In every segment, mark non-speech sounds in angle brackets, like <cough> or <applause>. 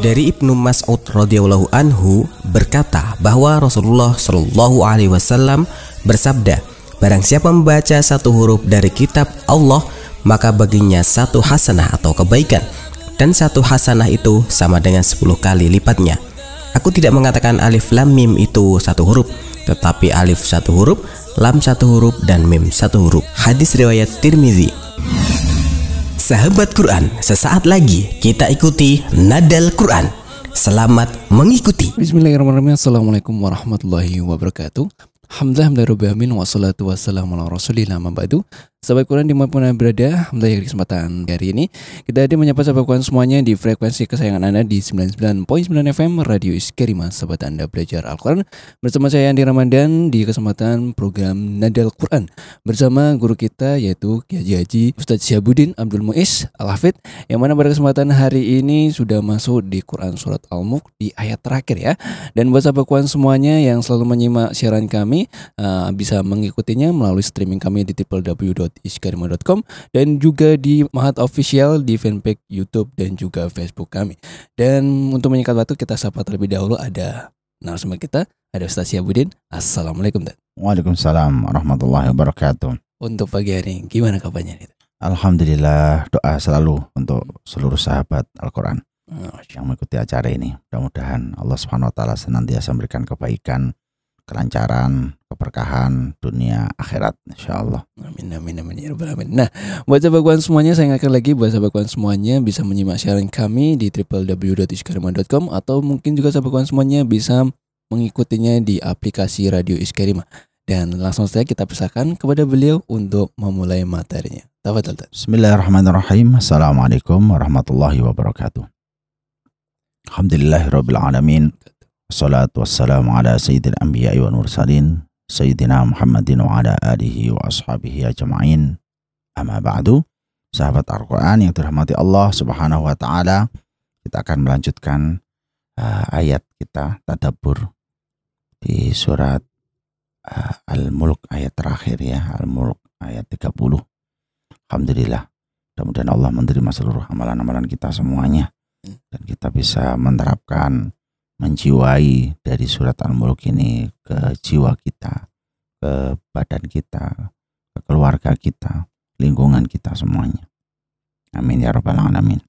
Dari Ibnu Mas'ud radhiyallahu anhu berkata bahwa Rasulullah shallallahu alaihi wasallam bersabda, barang siapa membaca satu huruf dari kitab Allah, maka baginya satu hasanah atau kebaikan dan satu hasanah itu sama dengan 10 kali lipatnya. Aku tidak mengatakan alif lam mim itu satu huruf, tetapi alif satu huruf, lam satu huruf dan mim satu huruf. Hadis riwayat Tirmizi. Sahabat Quran, sesaat lagi kita ikuti Nadal Quran. Selamat mengikuti. Bismillahirrahmanirrahim. Assalamualaikum warahmatullahi wabarakatuh. Alhamdulillah wassalatu wassalamu ala rasulillah mabadu Sahabat Quran di mana pun Anda berada, di kesempatan hari ini. Kita hadir menyapa sahabat Quran semuanya di frekuensi kesayangan Anda di 99.9 FM Radio Iskerima Sahabat Anda belajar Al-Quran Bersama saya Andi Ramadan di kesempatan program Nadal Quran. Bersama guru kita yaitu Kiai Haji Ustadz Syabudin Abdul Muiz Al-Hafid Yang mana pada kesempatan hari ini sudah masuk di Quran Surat Al-Mulk di ayat terakhir ya. Dan buat sahabat Quran semuanya yang selalu menyimak siaran kami uh, Bisa mengikutinya melalui streaming kami di www www.iskarima.com dan juga di Mahat Official di fanpage YouTube dan juga Facebook kami. Dan untuk menyingkat waktu kita sapa terlebih dahulu ada narasumber kita, ada Ustaz Syabudin. Assalamualaikum. Dan. Waalaikumsalam warahmatullahi wabarakatuh. Untuk pagi hari ini, gimana kabarnya? Alhamdulillah doa selalu untuk seluruh sahabat Al-Quran yang mengikuti acara ini. Mudah-mudahan Allah Subhanahu Wa Taala senantiasa memberikan kebaikan, kelancaran, keberkahan dunia akhirat insya Allah. Amin amin amin ya rabbal alamin. Nah, buat sahabat kawan semuanya saya ingatkan lagi buat sahabat kawan semuanya bisa menyimak siaran kami di www.iskarima.com atau mungkin juga sahabat kawan semuanya bisa mengikutinya di aplikasi Radio Iskarima. Dan langsung saja kita pisahkan kepada beliau untuk memulai materinya. Tafadhal. Bismillahirrahmanirrahim. Assalamualaikum warahmatullahi wabarakatuh. Alhamdulillahirabbil alamin. Wassalatu wassalamu ala sayyidil anbiya wal mursalin Sayyidina Muhammadin wa ala alihi wa ashabihi ajma'in. Amma ba'du. Sahabat Al-Quran yang dirahmati Allah subhanahu wa ta'ala Kita akan melanjutkan uh, ayat kita Tadabur Di surat uh, Al-Mulk ayat terakhir ya Al-Mulk ayat 30 Alhamdulillah. Mudah-mudahan Allah menerima seluruh amalan-amalan kita semuanya. Dan kita bisa menerapkan menjiwai dari surat Al-Mulk ini ke jiwa kita, ke badan kita, ke keluarga kita, lingkungan kita semuanya. Amin ya rabbal alamin.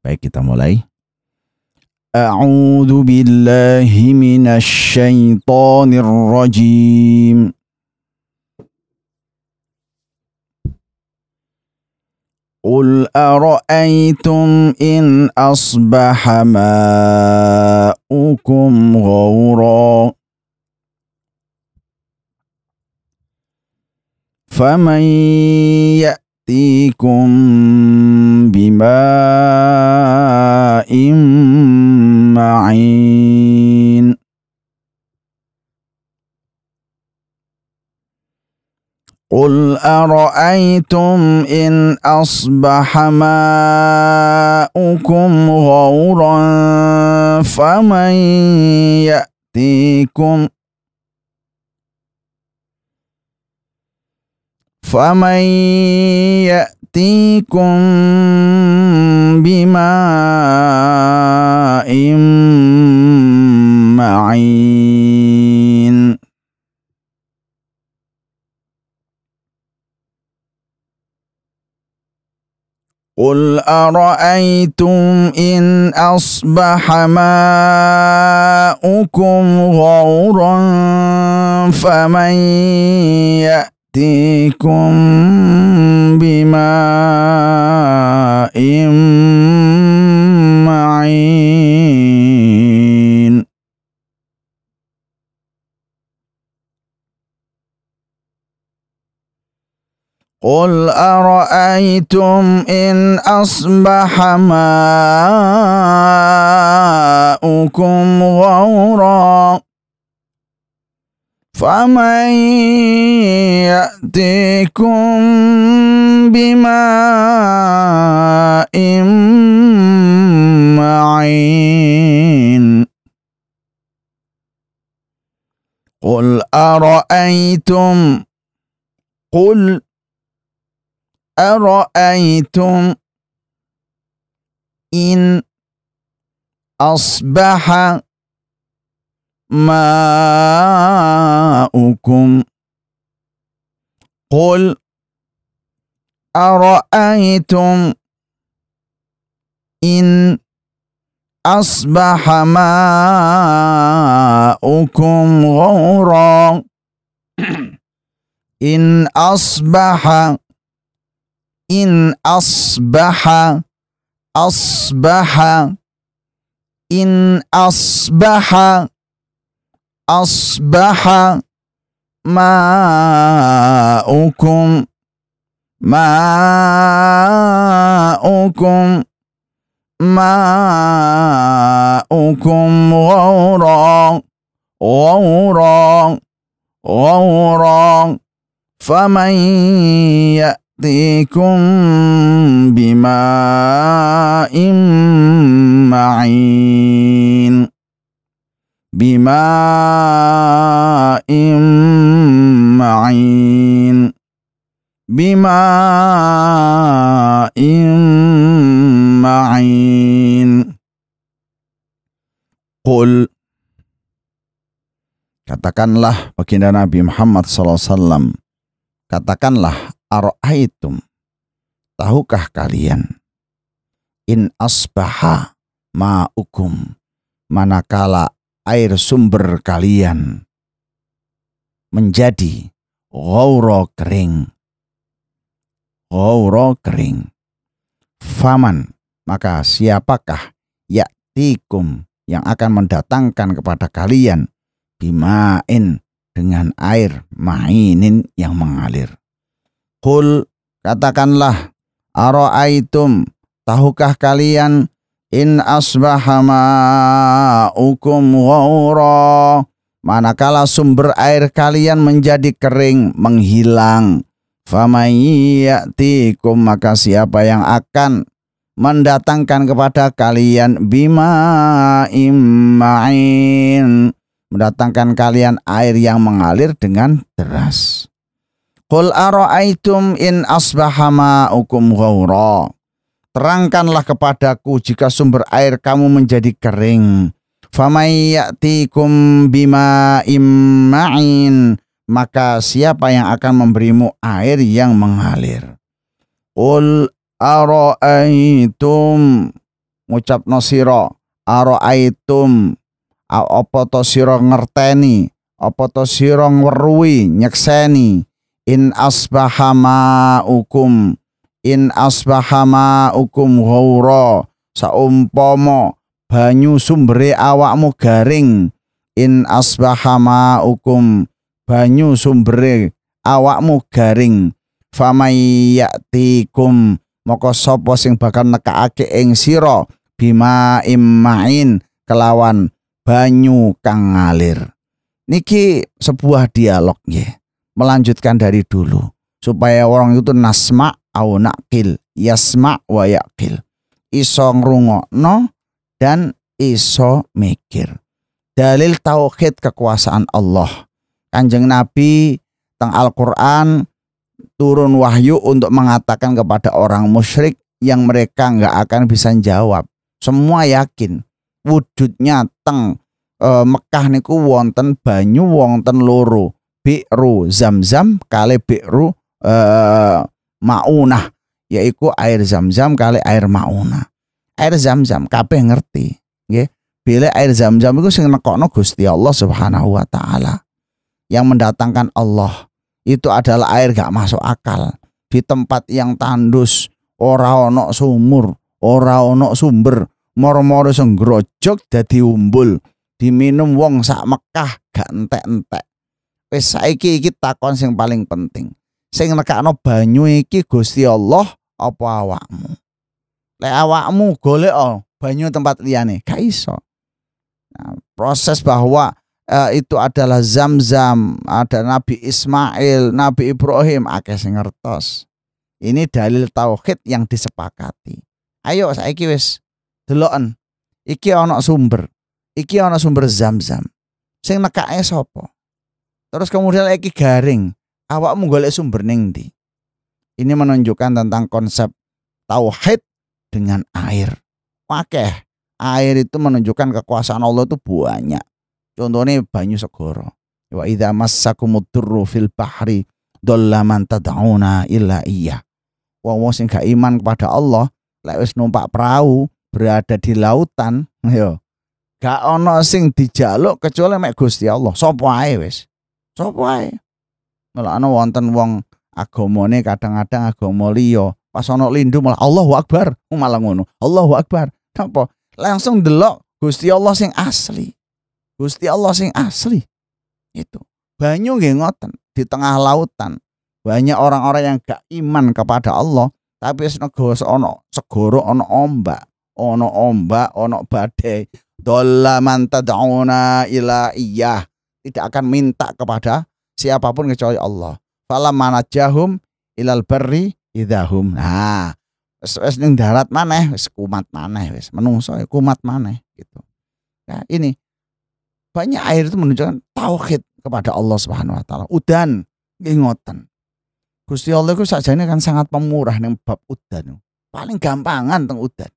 Baik kita mulai. A'udzu billahi minasy syaithanir rajim. قل ارايتم ان اصبح ماؤكم غورا فمن ياتيكم بماء معين قل أرأيتم أرأيتم إن أصبح ماؤكم غورا فمن يأتيكم فمن يأتيكم بماء معين قل أرأيتم إن أصبح ماؤكم غورا فمن يأتيكم بماء معين قل أرأيتم إن أصبح ماؤكم غورا فمن يأتيكم بماء معين قل أرأيتم قل أرأيتم إن أصبح ماؤكم؟ قل أرأيتم إن أصبح ماؤكم غورا؟ إن أصبح asbaha in asbaha asbaha in asbaha asbaha ma'ukum ma'ukum ma'ukum ghawra ghawra ghawra faman ya'tikum bima'in ma'in bima'in ma'in bima'in ma'in Qul Katakanlah baginda Nabi Muhammad SAW Katakanlah Aro'aitum Tahukah kalian? In asbaha ma'ukum Manakala air sumber kalian Menjadi Gauro kering. Gauro kering. Faman Maka siapakah Yaktikum Yang akan mendatangkan kepada kalian bimain dengan air mainin yang mengalir. Kul katakanlah aro'aitum tahukah kalian in asbaha ma'ukum ghawra manakala sumber air kalian menjadi kering menghilang famayatikum maka siapa yang akan mendatangkan kepada kalian bima imma'in mendatangkan kalian air yang mengalir dengan deras. Qul ara'aitum in asbaha ma'ukum ghawra. Terangkanlah kepadaku jika sumber air kamu menjadi kering. Famay ya'tikum bima imma'in. Maka siapa yang akan memberimu air yang mengalir? Qul ara'aitum. Ngucap nosiro. Ara'aitum apa to sira ngerteni apa to sira ngweruhi nyekseni in asbaha ma'ukum in asbaha ma'ukum ghaura saumpama banyu sumbere awakmu garing in asbaha ma'ukum banyu sumbere awakmu garing famay ya'tikum maka sapa sing bakal nekake ing sira bima immain kelawan banyu kang ngalir. Niki sebuah dialog ya. Melanjutkan dari dulu supaya orang itu nasma au nakil, yasma wa yakil. Iso ngrungokno dan iso mikir. Dalil tauhid kekuasaan Allah. Kanjeng Nabi teng Al-Qur'an turun wahyu untuk mengatakan kepada orang musyrik yang mereka nggak akan bisa jawab. Semua yakin wujudnya teng e, Mekah niku wonten banyu wonten loro bi'ru zam-zam kali bi'ru e, maunah yaitu air zam-zam kali air maunah. Air zam-zam kabeh ngerti nggih. Bila air zam-zam itu sing nekokno Gusti Allah Subhanahu wa taala. Yang mendatangkan Allah itu adalah air gak masuk akal. Di tempat yang tandus ora ono sumur ora ono sumber moro-moro sing grojok dadi umbul diminum wong sak Mekah gak entek-entek wis saiki iki takon sing paling penting. Sing nekakno banyu iki Gusti Allah apa awakmu? Lek awakmu golek oh, banyu tempat liyane. Gak iso. Nah, proses bahwa uh, itu adalah zam-zam ada Nabi Ismail Nabi Ibrahim akeh sing ngertos. Ini dalil tauhid yang disepakati. Ayo saiki wis deloken. Iki ana sumber. Iki ana sumber zam-zam. Sing nekake sapa terus kemudian iki garing awakmu golek sumber ning ndi ini menunjukkan tentang konsep tauhid dengan air Wakeh. Air itu menunjukkan kekuasaan Allah itu banyak. Contohnya banyu segoro. Wa idza massakumud durru fil bahri dhalla man tad'una illa iya. Wong sing gak iman kepada Allah, lek wis numpak perahu berada di lautan, <laughs> yo. Gak ono sing dijaluk kecuali mek Gusti Allah. Sopo ae wis. Sopo ae. ana wonten wong agamane kadang-kadang agama liya, pas ono lindu malah Allahu Akbar, malah ngono. Allahu Akbar. Napa? Langsung delok Gusti Allah sing asli. Gusti Allah sing asli. Itu. Banyu nggih ngoten di tengah lautan. Banyak orang-orang yang gak iman kepada Allah, tapi negara ono segoro ono ombak, ono ombak, ono badai. Dolla man tad'una ila iya. Tidak akan minta kepada siapa pun kecuali Allah. Fala manajahum ilal barri idahum. Nah, wis ning darat maneh wis kumat maneh wis menungso ya kumat maneh gitu. Nah, ini banyak air itu menunjukkan tauhid kepada Allah Subhanahu wa taala. Udan nggih ngoten. Gusti Allah itu sajane kan sangat pemurah ning bab udan. Paling gampangan teng udan.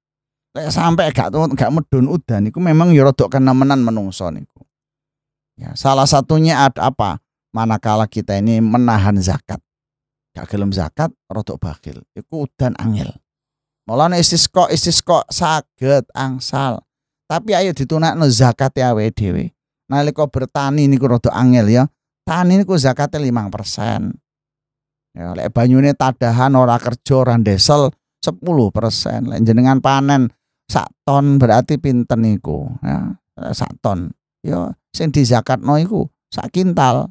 Lek sampai gak gak medun udan niku memang ya kenemenan menungso niku. Ya, salah satunya ada apa? Manakala kita ini menahan zakat. Gak gelem zakat rada bakhil. Iku udan angel. Mulane istisqa istisqa saged angsal. Tapi ayo ditunakno zakat ya awake dhewe. Nalika bertani niku rada angel ya. Tani niku zakatnya 5%. Ya, lek banyune tadahan ora kerja ora ndesel 10%. Lek jenengan panen sak ton berarti pinten niku ya. Sak ton. Ya sing dizakatno iku sak kintal.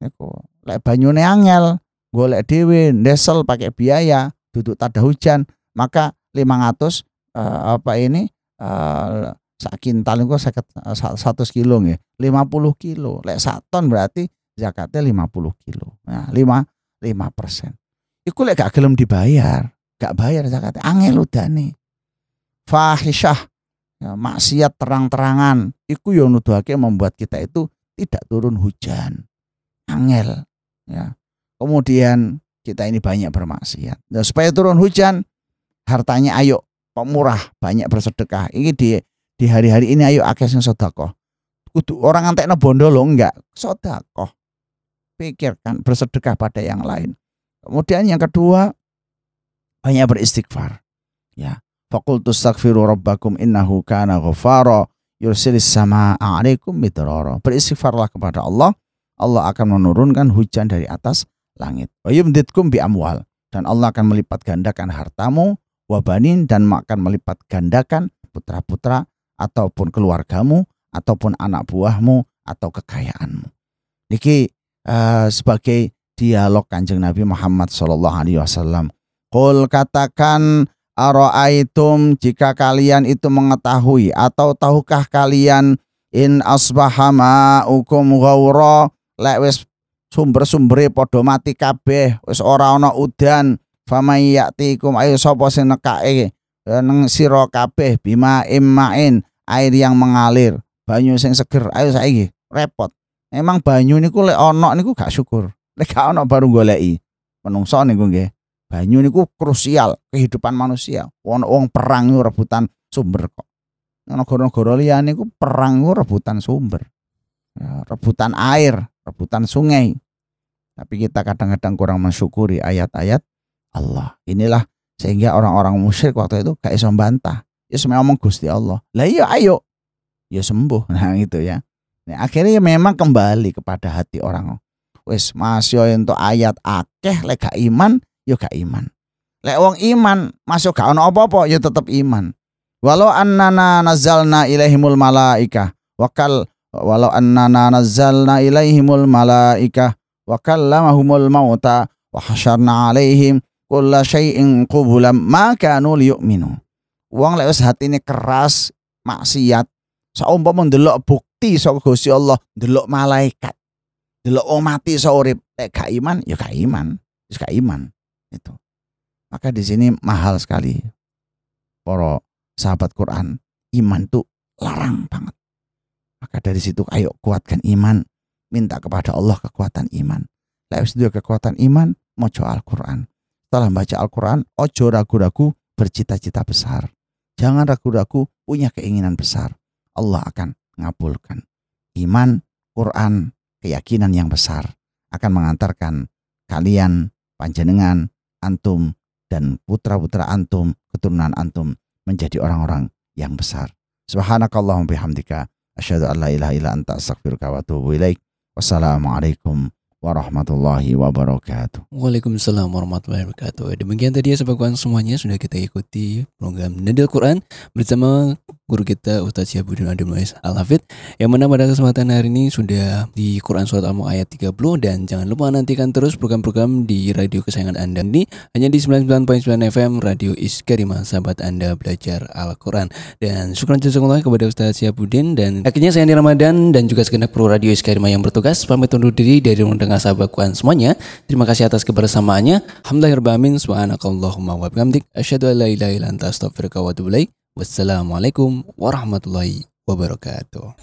Niku. Lek banyune angel, golek dhewe ndesel pakai biaya, duduk tada hujan, maka 500 uh, eh, apa ini uh, sak kintal niku 100 kilo nggih. 50 kilo. Lek sak ton berarti zakatnya 50 kilo. Nah, 5 lima persen. Iku lek gak gelem dibayar, gak bayar zakatnya. Angel udane. Fahisyah, ya, maksiat terang-terangan. Iku yang nuduhake membuat kita itu tidak turun hujan. Angel. Ya. Kemudian kita ini banyak bermaksiat. Dan supaya turun hujan, hartanya ayo pemurah, banyak bersedekah. Ini di di hari-hari ini ayo akeh sing sedekah. Kudu orang ngantekno bondo lo enggak, sedekah pikirkan bersedekah pada yang lain. Kemudian yang kedua banyak beristighfar. Ya. Fakultu astaghfiru rabbakum innahu kana ghafara yursilis sama 'alaikum midrara. Beristighfarlah kepada Allah. Allah akan menurunkan hujan dari atas langit. Wa yumditkum bi amwal dan Allah akan melipat gandakan hartamu wabanin dan akan melipat gandakan putra-putra ataupun keluargamu ataupun anak buahmu atau kekayaanmu. Niki uh, sebagai dialog Kanjeng Nabi Muhammad Shallallahu alaihi wasallam. Qul katakan Aro'aitum jika kalian itu mengetahui atau tahukah kalian in asbahama ukum ghaura lek wis sumber-sumbere padha mati kabeh wis ora ana udan famay yatikum ayo sapa sing nekake eh, nang sira kabeh bima immain air yang mengalir banyu sing seger ayo saiki repot Emang banyu niku lek ana niku gak syukur. Lek gak ana baru goleki. Menungso niku nggih. Banyu niku krusial kehidupan manusia. Wong wong perang rebutan sumber kok. Negara-negara liyane niku perang rebutan sumber. Ya, rebutan air, rebutan sungai. Tapi kita kadang-kadang kurang mensyukuri ayat-ayat Allah. Inilah sehingga orang-orang musyrik waktu itu gak iso bantah. Ya semua ngomong Gusti Allah. Lah iya ayo. Ya sembuh. <laughs> Nah itu ya. Nah, akhirnya memang kembali kepada hati orang. Wis masih untuk ayat akeh lek gak iman, yo gak iman. Lek wong iman masuk gak ono apa-apa yo tetep iman. Walau annana nazzalna ilaihimul malaika wakal walau annana nazzalna ilaihimul malaika wa kallamahumul mauta wa hasyarna alaihim kulla syai'in qubulam ma kanu liyu'minu. Wong lek wis hatine keras maksiat saumpama ndelok bukti saka Gusti Allah, ndelok malaikat, ndelok wong mati iso urip, nek gak iman ya gak iman, wis gak iman. Itu. Maka di sini mahal sekali para sahabat Quran, iman itu larang banget. Maka dari situ ayo kuatkan iman, minta kepada Allah kekuatan iman. Lek wis kekuatan iman, maca Al-Qur'an. Setelah baca Al-Qur'an, ojo ragu-ragu bercita-cita besar. Jangan ragu-ragu punya keinginan besar. Allah akan mengabulkan. Iman, Quran, keyakinan yang besar akan mengantarkan kalian, panjenengan, antum, dan putra-putra antum, keturunan antum menjadi orang-orang yang besar. Subhanakallahumma bihamdika asyhadu an la ilaha illa anta astaghfiruka wa atubu ilaik. Wassalamualaikum warahmatullahi wabarakatuh. Waalaikumsalam warahmatullahi wabarakatuh. Demikian tadi ya sahabat semuanya sudah kita ikuti program Nadil Quran bersama guru kita Ustaz Syahbudin Adi Muiz Al-Hafid yang mana pada kesempatan hari ini sudah di Quran Surat Al-Mulk ayat 30 dan jangan lupa nantikan terus program-program di radio kesayangan Anda ini hanya di 99.9 FM Radio Iskarima sahabat Anda belajar Al-Quran. Dan syukur jazakumullah kepada Ustaz Syahbudin dan akhirnya saya Andi Ramadan dan juga segenap kru Radio Iskarima yang bertugas. Pamit undur diri dari mendengar sahabat Quran semuanya. Terima kasih atas kebersamaannya. Alhamdulillahirrahmanirrahim subhanakallahumma wa bihamdik. Asyhadu an la ilaha Wassalamualaikum warahmatullahi wabarakatuh.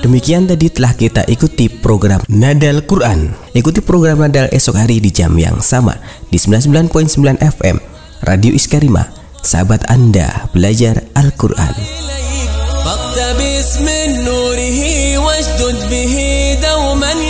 Demikian tadi telah kita ikuti program Nadal Quran. Ikuti program Nadal esok hari di jam yang sama di 99.9 FM Radio Iskarima. Sahabat Anda belajar Al-Quran. فاقتبس من نوره واشدد به دوما يديك